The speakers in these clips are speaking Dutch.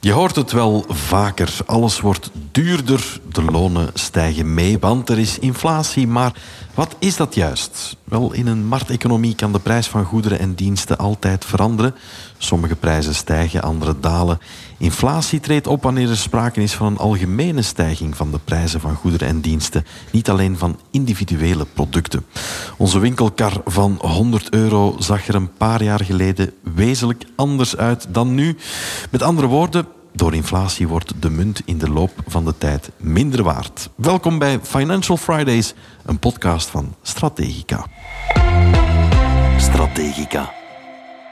Je hoort het wel vaker. Alles wordt duurder, de lonen stijgen mee, want er is inflatie. Maar wat is dat juist? Wel, in een markteconomie kan de prijs van goederen en diensten altijd veranderen. Sommige prijzen stijgen, andere dalen. Inflatie treedt op wanneer er sprake is van een algemene stijging van de prijzen van goederen en diensten, niet alleen van individuele producten. Onze winkelkar van 100 euro zag er een paar jaar geleden wezenlijk anders uit dan nu. Met andere woorden, door inflatie wordt de munt in de loop van de tijd minder waard. Welkom bij Financial Fridays, een podcast van Strategica. Strategica.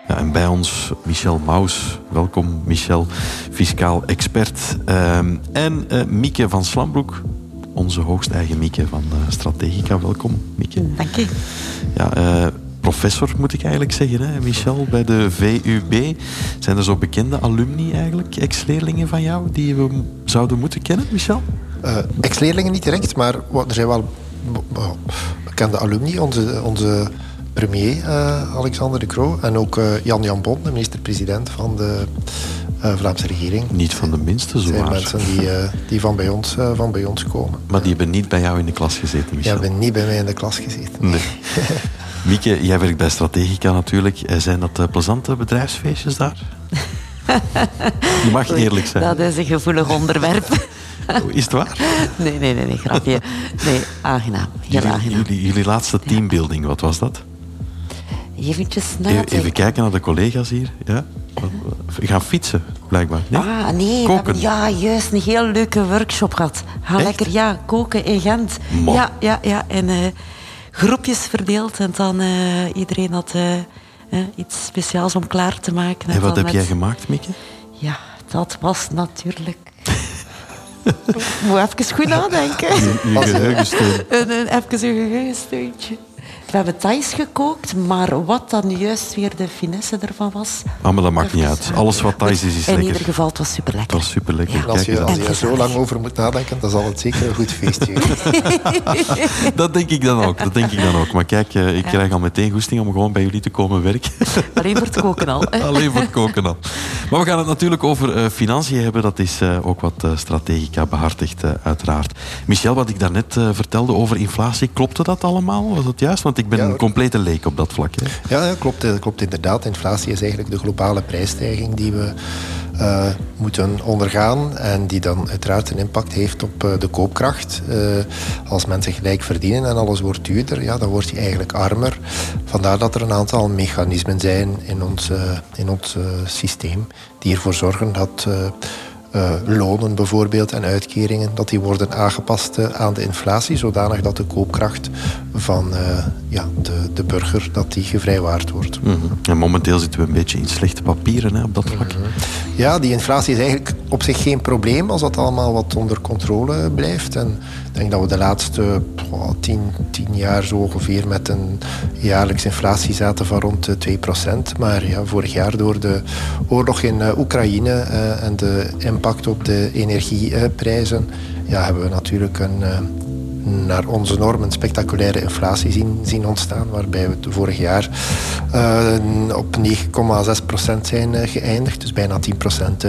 Ja, en bij ons Michel Maus. Welkom Michel, fiscaal expert. Um, en uh, Mieke van Slambroek, onze hoogsteigen Mieke van uh, Strategica. Welkom Mieke. Dank je. Ja, uh, professor moet ik eigenlijk zeggen, hè, Michel, bij de VUB. Zijn er zo bekende alumni eigenlijk, ex-leerlingen van jou, die we zouden moeten kennen, Michel? ex-leerlingen niet direct, maar er zijn wel bekende alumni. Onze, onze premier uh, Alexander de Croo en ook uh, Jan Jan Bon, de minister-president van de Vlaamse regering. Niet van de minste, zo zijn mensen die, die van, bij ons, van bij ons komen. Maar die hebben niet bij jou in de klas gezeten, Michel? Die hebben niet bij mij in de klas gezeten. Nee. Mieke, jij werkt bij Strategica natuurlijk. Zijn dat plezante bedrijfsfeestjes daar? Je mag eerlijk zijn. Dat is een gevoelig onderwerp. Is het waar? Nee, nee, nee, nee grapje. Nee, aangenaam. Heel jullie, aangenaam. Jullie, jullie laatste teambuilding, wat was dat? Eventjes even, even, kijken naar de collega's hier. Ja? We gaan fietsen, blijkbaar. Nee? Ah, nee. Koken. Ja, juist. Een heel leuke workshop gehad. Ga lekker, ja, koken in Gent. Man. Ja, ja, ja. En uh, groepjes verdeeld. En dan uh, iedereen had uh, iets speciaals om klaar te maken. En, en wat heb met... jij gemaakt, Mieke? Ja, dat was natuurlijk... Moet even goed nadenken. Je, je geheugensteun. Even een geheugensteuntje. We hebben thais gekookt, maar wat dan juist weer de finesse ervan was... Ah, maar dat maakt niet uit. Alles wat thais is, is In lekker. ieder geval, het was super Het lekker. was super lekker. Ja. Als je, als je er zo lang over moet nadenken, dan zal het zeker een goed feestje. Dat denk ik dan ook. Dat denk ik dan ook. Maar kijk, ik krijg al meteen goesting om gewoon bij jullie te komen werken. Alleen voor het koken al. Hè? Alleen voor het koken al. Maar we gaan het natuurlijk over uh, financiën hebben. Dat is uh, ook wat uh, Strategica behartigt, uiteraard. Michel, wat ik daarnet vertelde over inflatie, klopte dat allemaal? Was dat juist? Want ik ben Ja, een complete leek op dat vlak. Hè? Ja, klopt, dat klopt inderdaad. Inflatie is eigenlijk de globale prijsstijging die we uh, moeten ondergaan en die dan uiteraard een impact heeft op uh, de koopkracht. Uh, als mensen gelijk verdienen en alles wordt duurder, ja, dan word je eigenlijk armer. Vandaar dat er een aantal mechanismen zijn in ons, in ons systeem die ervoor zorgen dat uh, lonen bijvoorbeeld en uitkeringen, dat die worden aangepast uh, aan de inflatie, zodanig dat de koopkracht van uh, ja, de, de burger dat die gevrijwaard wordt. Mm -hmm. En momenteel zitten we een beetje in slechte papieren hè, op dat vlak. Mm -hmm. Ja, die inflatie is eigenlijk op zich geen probleem als dat allemaal wat onder controle blijft. En denk dat we de laatste oh, tien, tien jaar zo ongeveer met een jaarlijkse inflatie zaten van rond de 2%. Maar ja, vorig jaar door de oorlog in Oekraïne en de impact op de energieprijzen, ja, hebben we natuurlijk een, naar onze normen spectaculaire inflatie zien, zien ontstaan, waarbij we vorig jaar uh, op 9,6% zijn uh, geëindigd. Dus bijna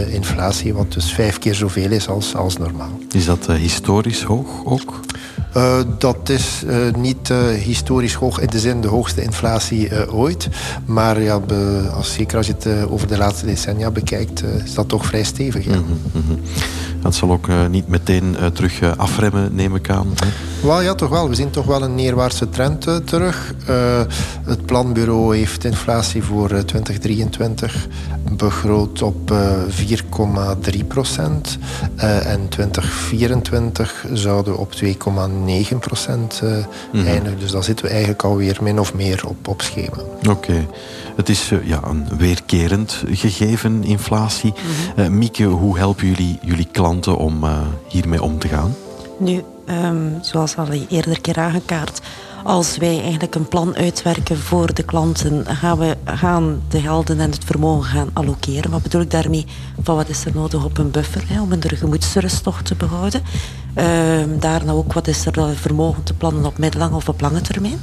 10% inflatie, wat dus vijf keer zoveel is als, als normaal. Is dat historisch hoog ook? Uh, dat is uh, niet uh, historisch hoog in de zin de hoogste inflatie ooit. Maar ja, be, als, zeker als je het over de laatste decennia bekijkt, is dat toch vrij stevig. Ja. Mm -hmm. Dat zal ook niet meteen terug afremmen, neem ik aan. Hè? Wel ja, toch wel. We zien toch wel een neerwaartse trend terug. het planbureau heeft inflatie voor 2023 begroot op 4,3 procent. en 2024 zouden we op 2,9 9 procent uh, mm -hmm. eindigen. Dus dan zitten we eigenlijk alweer min of meer op, op schema. Oké. Okay. Het is uh, ja, een weerkerend gegeven, inflatie. Mm -hmm. uh, Mieke, hoe helpen jullie jullie klanten om hiermee om te gaan? Nu, um, zoals al eerder keer aangekaart, als wij eigenlijk een plan uitwerken voor de klanten, gaan we gaan de gelden en het vermogen gaan allokeren. Wat bedoel ik daarmee? Van wat is er nodig op een buffer hè, om een gemoedsrust toch te behouden? Uh, daarna ook wat is er vermogen te plannen op middellange of op lange termijn.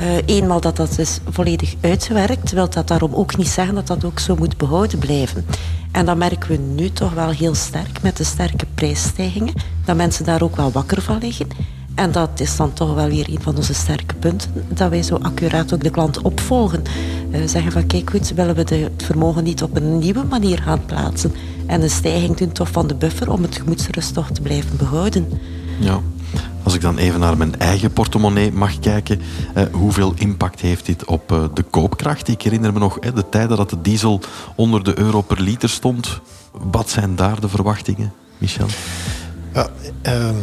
Uh, eenmaal dat dat is volledig uitgewerkt, wil dat daarom ook niet zeggen dat dat ook zo moet behouden blijven. En dat merken we nu toch wel heel sterk met de sterke prijsstijgingen. Dat mensen daar ook wel wakker van liggen. En dat is dan toch wel weer een van onze sterke punten. Dat wij zo accuraat ook de klant opvolgen. Uh, zeggen van kijk goed, willen we de, het vermogen niet op een nieuwe manier gaan plaatsen. En een stijging doen toch van de buffer om het gemoedsrust toch te blijven behouden. Ja. Als ik dan even naar mijn eigen portemonnee mag kijken, eh, hoeveel impact heeft dit op eh, de koopkracht? Ik herinner me nog eh, de tijden dat de diesel onder de euro per liter stond. Wat zijn daar de verwachtingen, Michel? Ja, ehm,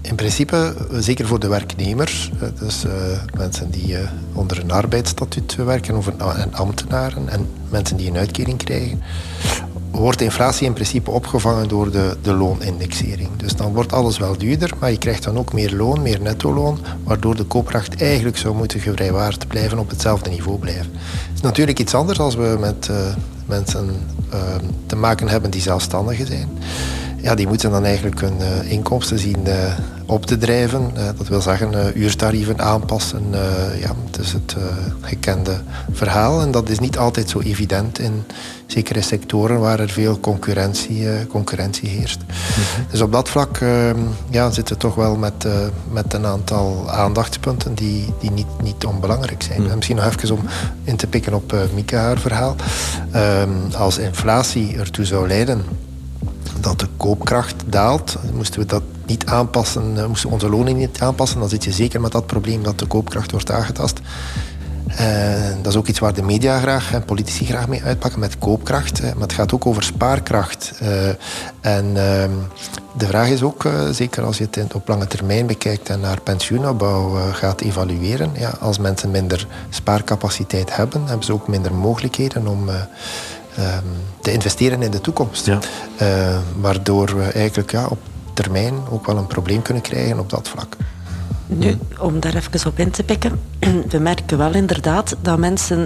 in principe, zeker voor de werknemers, dus uh, mensen die uh, onder een arbeidsstatuut werken, of een, ambtenaren en mensen die een uitkering krijgen, wordt de inflatie in principe opgevangen door de, de loonindexering. Dus dan wordt alles wel duurder, maar je krijgt dan ook meer loon, meer netto-loon, waardoor de koopkracht eigenlijk zou moeten gevrijwaard blijven, op hetzelfde niveau blijven. Het is natuurlijk iets anders als we met uh, mensen te maken hebben die zelfstandigen zijn ja, die moeten dan eigenlijk hun uh, inkomsten zien uh, op te drijven. Uh, dat wil zeggen uurtarieven aanpassen. ja, het is het gekende verhaal. En dat is niet altijd zo evident in zekere sectoren waar er veel concurrentie, concurrentie heerst. Mhm. Dus op dat vlak ja, zitten we toch wel met, met een aantal aandachtspunten die, die niet, niet onbelangrijk zijn. Mhm. misschien nog even om in te pikken op Mika haar verhaal. Ehm, als inflatie ertoe zou leiden dat de koopkracht daalt, moesten we dat niet aanpassen, eh, moesten we onze lonen niet aanpassen, dan zit je zeker met dat probleem dat de koopkracht wordt aangetast. Uh, dat is ook iets waar de media graag en politici graag mee uitpakken met koopkracht. Hè. Maar het gaat ook over spaarkracht. En uh, de vraag is ook, zeker als je het op lange termijn bekijkt en naar pensioenopbouw gaat evalueren. Ja, als mensen minder spaarcapaciteit hebben, hebben ze ook minder mogelijkheden om Ehm, te investeren in de toekomst. Ja. Eh, waardoor we eigenlijk ja, op termijn ook wel een probleem kunnen krijgen op dat vlak. Nu, om daar even op in te pikken. We merken wel inderdaad dat mensen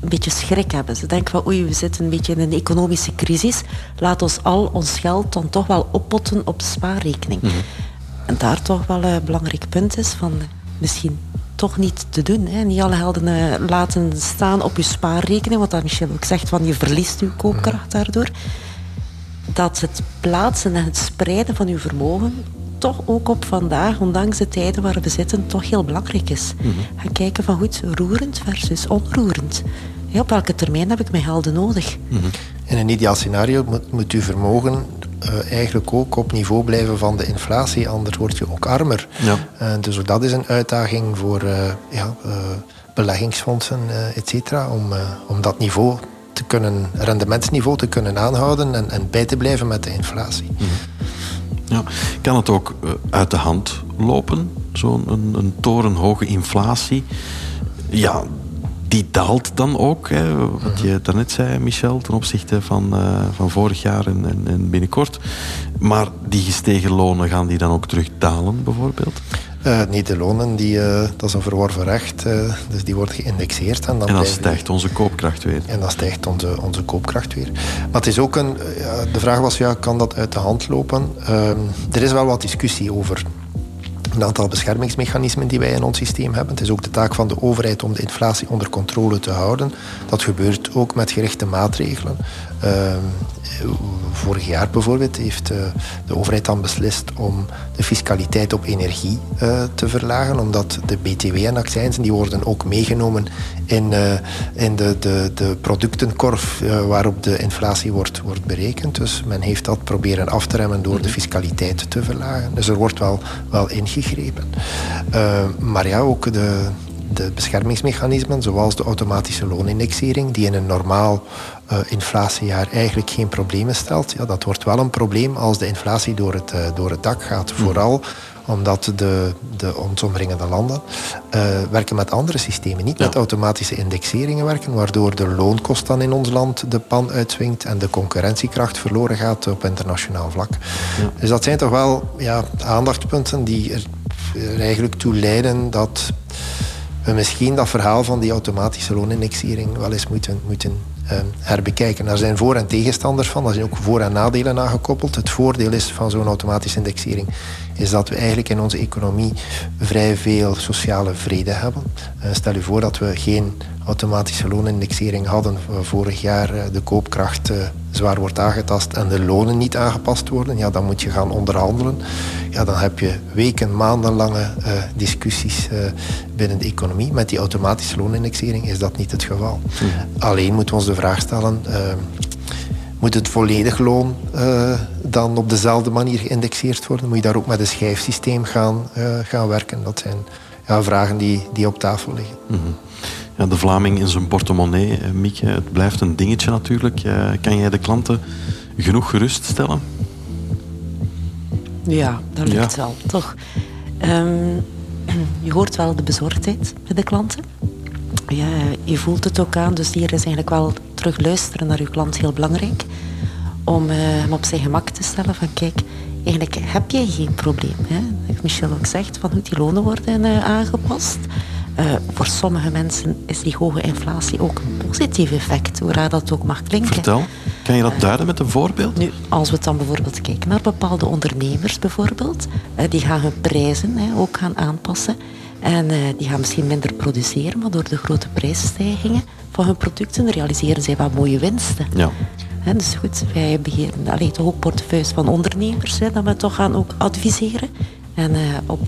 een beetje schrik hebben. Ze denken van oei, we zitten een beetje in een economische crisis. Laat ons al ons geld dan toch wel oppotten op de spaarrekening. Mhm. En daar toch wel een belangrijk punt is van misschien toch niet te doen. Hè. Niet alle helden uh, laten staan op je spaarrekening, wat Michel ook zegt, van je verliest je koopkracht daardoor. Dat het plaatsen en het spreiden van je vermogen toch ook op vandaag, ondanks de tijden waar we zitten, toch heel belangrijk is. Mm Gaan kijken van goed, roerend versus onroerend. op welke termijn heb ik mijn helden nodig? Mhm. In een ideaal scenario moet, moet uw vermogen uh, eigenlijk ook op niveau blijven van de inflatie, anders word je ook armer. Ja. Uh, dus ook dat is een uitdaging voor uh, ja, beleggingsfondsen, et cetera, om, om dat niveau te kunnen, rendementsniveau te kunnen aanhouden en, en bij te blijven met de inflatie. Mhm. Ja. Kan het ook uit de hand lopen, zo'n een, een torenhoge inflatie? Ja, die daalt dan ook, hè, wat je daarnet zei, Michel, ten opzichte van, uh, van vorig jaar en, en, en, binnenkort. Maar die gestegen lonen, gaan die dan ook terug dalen, bijvoorbeeld? Uh, niet de lonen, die, uh, dat is een verworven recht, dus die wordt geïndexeerd. En dan, en dan stijgt onze koopkracht weer. En dan stijgt onze, onze koopkracht weer. Maar het is ook een, de vraag was, ja, kan dat uit de hand lopen? Ehm, er is wel wat discussie over een aantal beschermingsmechanismen die wij in ons systeem hebben. Het is ook de taak van de overheid om de inflatie onder controle te houden. Dat gebeurt ook met gerichte maatregelen. Uh, vorig jaar bijvoorbeeld heeft uh, de overheid dan beslist om de fiscaliteit op energie uh, te verlagen, omdat de BTW en accijnzen die worden ook meegenomen in, uh, in de, de, de productenkorf waarop de inflatie wordt, wordt berekend. Dus men heeft dat proberen af te remmen door de mhm. fiscaliteit te verlagen. Dus er wordt wel, wel ingegrepen. maar ja, ook de, de beschermingsmechanismen, zoals de automatische loonindexering, die in een normaal uh, inflatiejaar eigenlijk geen problemen stelt, ja, dat wordt wel een probleem als de inflatie door het, uh, door het dak gaat. Mm. Vooral omdat de, de ons omringende landen uh, werken met andere systemen, niet ja. met automatische indexeringen werken, waardoor de loonkost dan in ons land de pan uitswingt en de concurrentiekracht verloren gaat op internationaal vlak. Ja. Dus dat zijn toch wel ja, aandachtspunten die er, er eigenlijk toe leiden dat we misschien dat verhaal van die automatische loonindexering wel eens moeten, moeten herbekijken. Daar zijn voor- en tegenstanders van, daar zijn ook voor- en nadelen aan gekoppeld. Het voordeel is van zo'n automatische indexering is dat we eigenlijk in onze economie vrij veel sociale vrede hebben. Uh, stel je voor dat we geen automatische loonindexering hadden vorig jaar eh, de koopkracht zwaar wordt aangetast en de lonen niet aangepast worden, ja, dan moet je gaan onderhandelen. Ja, dan heb je weken, maandenlange uh, discussies binnen de economie. Met die automatische loonindexering is dat niet het geval. Mhm. Alleen moeten we ons de vraag stellen moet het volledig loon uh, dan op dezelfde manier geïndexeerd worden? Moet je daar ook met een schijfsysteem gaan, uh, gaan werken? Dat zijn ja, vragen die, die op tafel liggen. Mm -hmm. ja, de Vlaming in zijn portemonnee, eh, Mieke, het blijft een dingetje natuurlijk. Uh, kan jij de klanten genoeg geruststellen? Ja, dat lukt ja. wel, toch? Um, je hoort wel de bezorgdheid bij de klanten. Ja, je voelt het ook aan, dus hier is eigenlijk wel terug luisteren naar uw klant heel belangrijk. Om hem op zijn gemak te stellen van kijk, eigenlijk heb jij geen probleem. Hè? Michel ook zegt, van die lonen worden uh, aangepast. Uh, voor sommige mensen is die hoge inflatie ook een positief effect, hoe raar dat ook mag klinken. Vertel, kan je dat duiden met een voorbeeld? Nu, als we dan bijvoorbeeld kijken naar bepaalde ondernemers bijvoorbeeld, uh, die gaan hun prijzen hè, ook gaan aanpassen. En die gaan misschien minder produceren, maar door de grote prijsstijgingen van hun producten realiseren zij wat mooie winsten. Ja. He, dus goed, wij beheren alleen toch ook portefeuilles van ondernemers, dat we toch gaan ook adviseren. En uh, op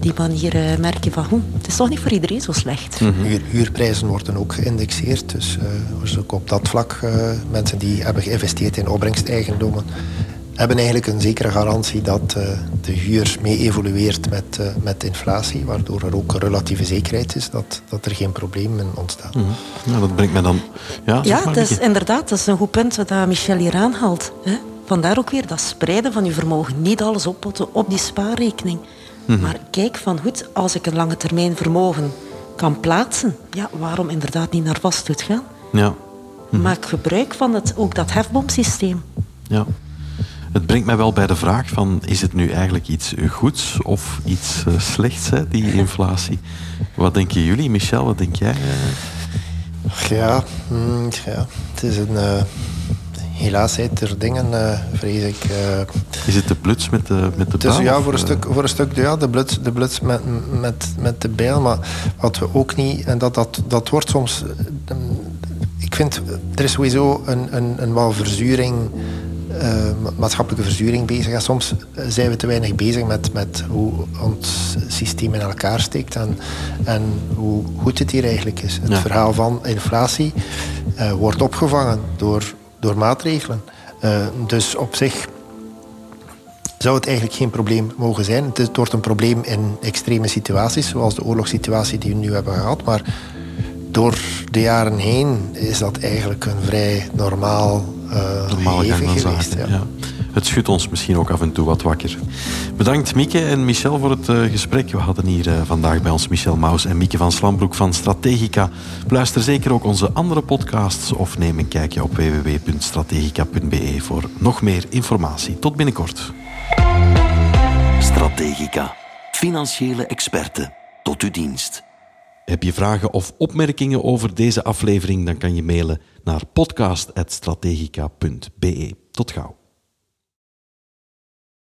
die manier uh, merk je van, hm, het is toch niet voor iedereen zo slecht. Mm -hmm. huurprijzen worden ook geïndexeerd. Dus, uh, dus ook op dat vlak, mensen die hebben geïnvesteerd in opbrengsteigendommen, hebben eigenlijk een zekere garantie dat uh, de huur mee evolueert met, uh, met inflatie, waardoor er ook relatieve zekerheid is dat, dat er geen problemen ontstaan. Mm -hmm. Ja, dat brengt mij dan... Ja, ja dat is, inderdaad, dat is een goed punt wat Michel hier aanhaalt. Hè? Vandaar ook weer dat spreiden van je vermogen. Niet alles oppotten op die spaarrekening. Mm -hmm. Maar kijk van goed, als ik een lange termijn vermogen kan plaatsen, ja, waarom inderdaad niet naar vastgoed gaan? Ja. Mm -hmm. Maak gebruik van het, ook dat hefboomsysteem. Ja. Het brengt mij wel bij de vraag van, is het nu eigenlijk iets goeds of iets uh, slechts, hè, die inflatie? Wat denken jullie, Michel? Wat denk jij? Uh... Ja, mm, ja, het is een... Uh, helaas zijn er dingen, vrees ik... is het de bluts met de, met de dus, bijl? Ja, voor een, stuk, voor een stuk ja, de bluts, de bluts met, met, met de bijl. Maar wat we ook niet... En dat, dat, dat wordt soms... ik vind, er is sowieso een, een, een wel verzuring maatschappelijke verzuring bezig. En soms zijn we te weinig bezig met, met hoe ons systeem in elkaar steekt en, en hoe goed het hier eigenlijk is. Het verhaal van inflatie uh, wordt opgevangen door, door maatregelen. Uh, dus op zich zou het eigenlijk geen probleem mogen zijn. Het wordt een probleem in extreme situaties, zoals de oorlogssituatie die we nu hebben gehad. Maar door de jaren heen is dat eigenlijk een vrij normaal uh, Normale gang van zaken. Ja. Het schudt ons misschien ook af en toe wat wakker. Bedankt Mieke en Michel voor het uh, gesprek. We hadden hier uh, vandaag bij ons Michel Maus en Mieke van Slambroek van Strategica. Luister zeker ook onze andere podcasts of neem een kijkje op www.strategica.be voor nog meer informatie. Tot binnenkort. Strategica. Financiële experten. Tot uw dienst. Heb je vragen of opmerkingen over deze aflevering, dan kan je mailen naar podcast.strategica.be. Tot gauw.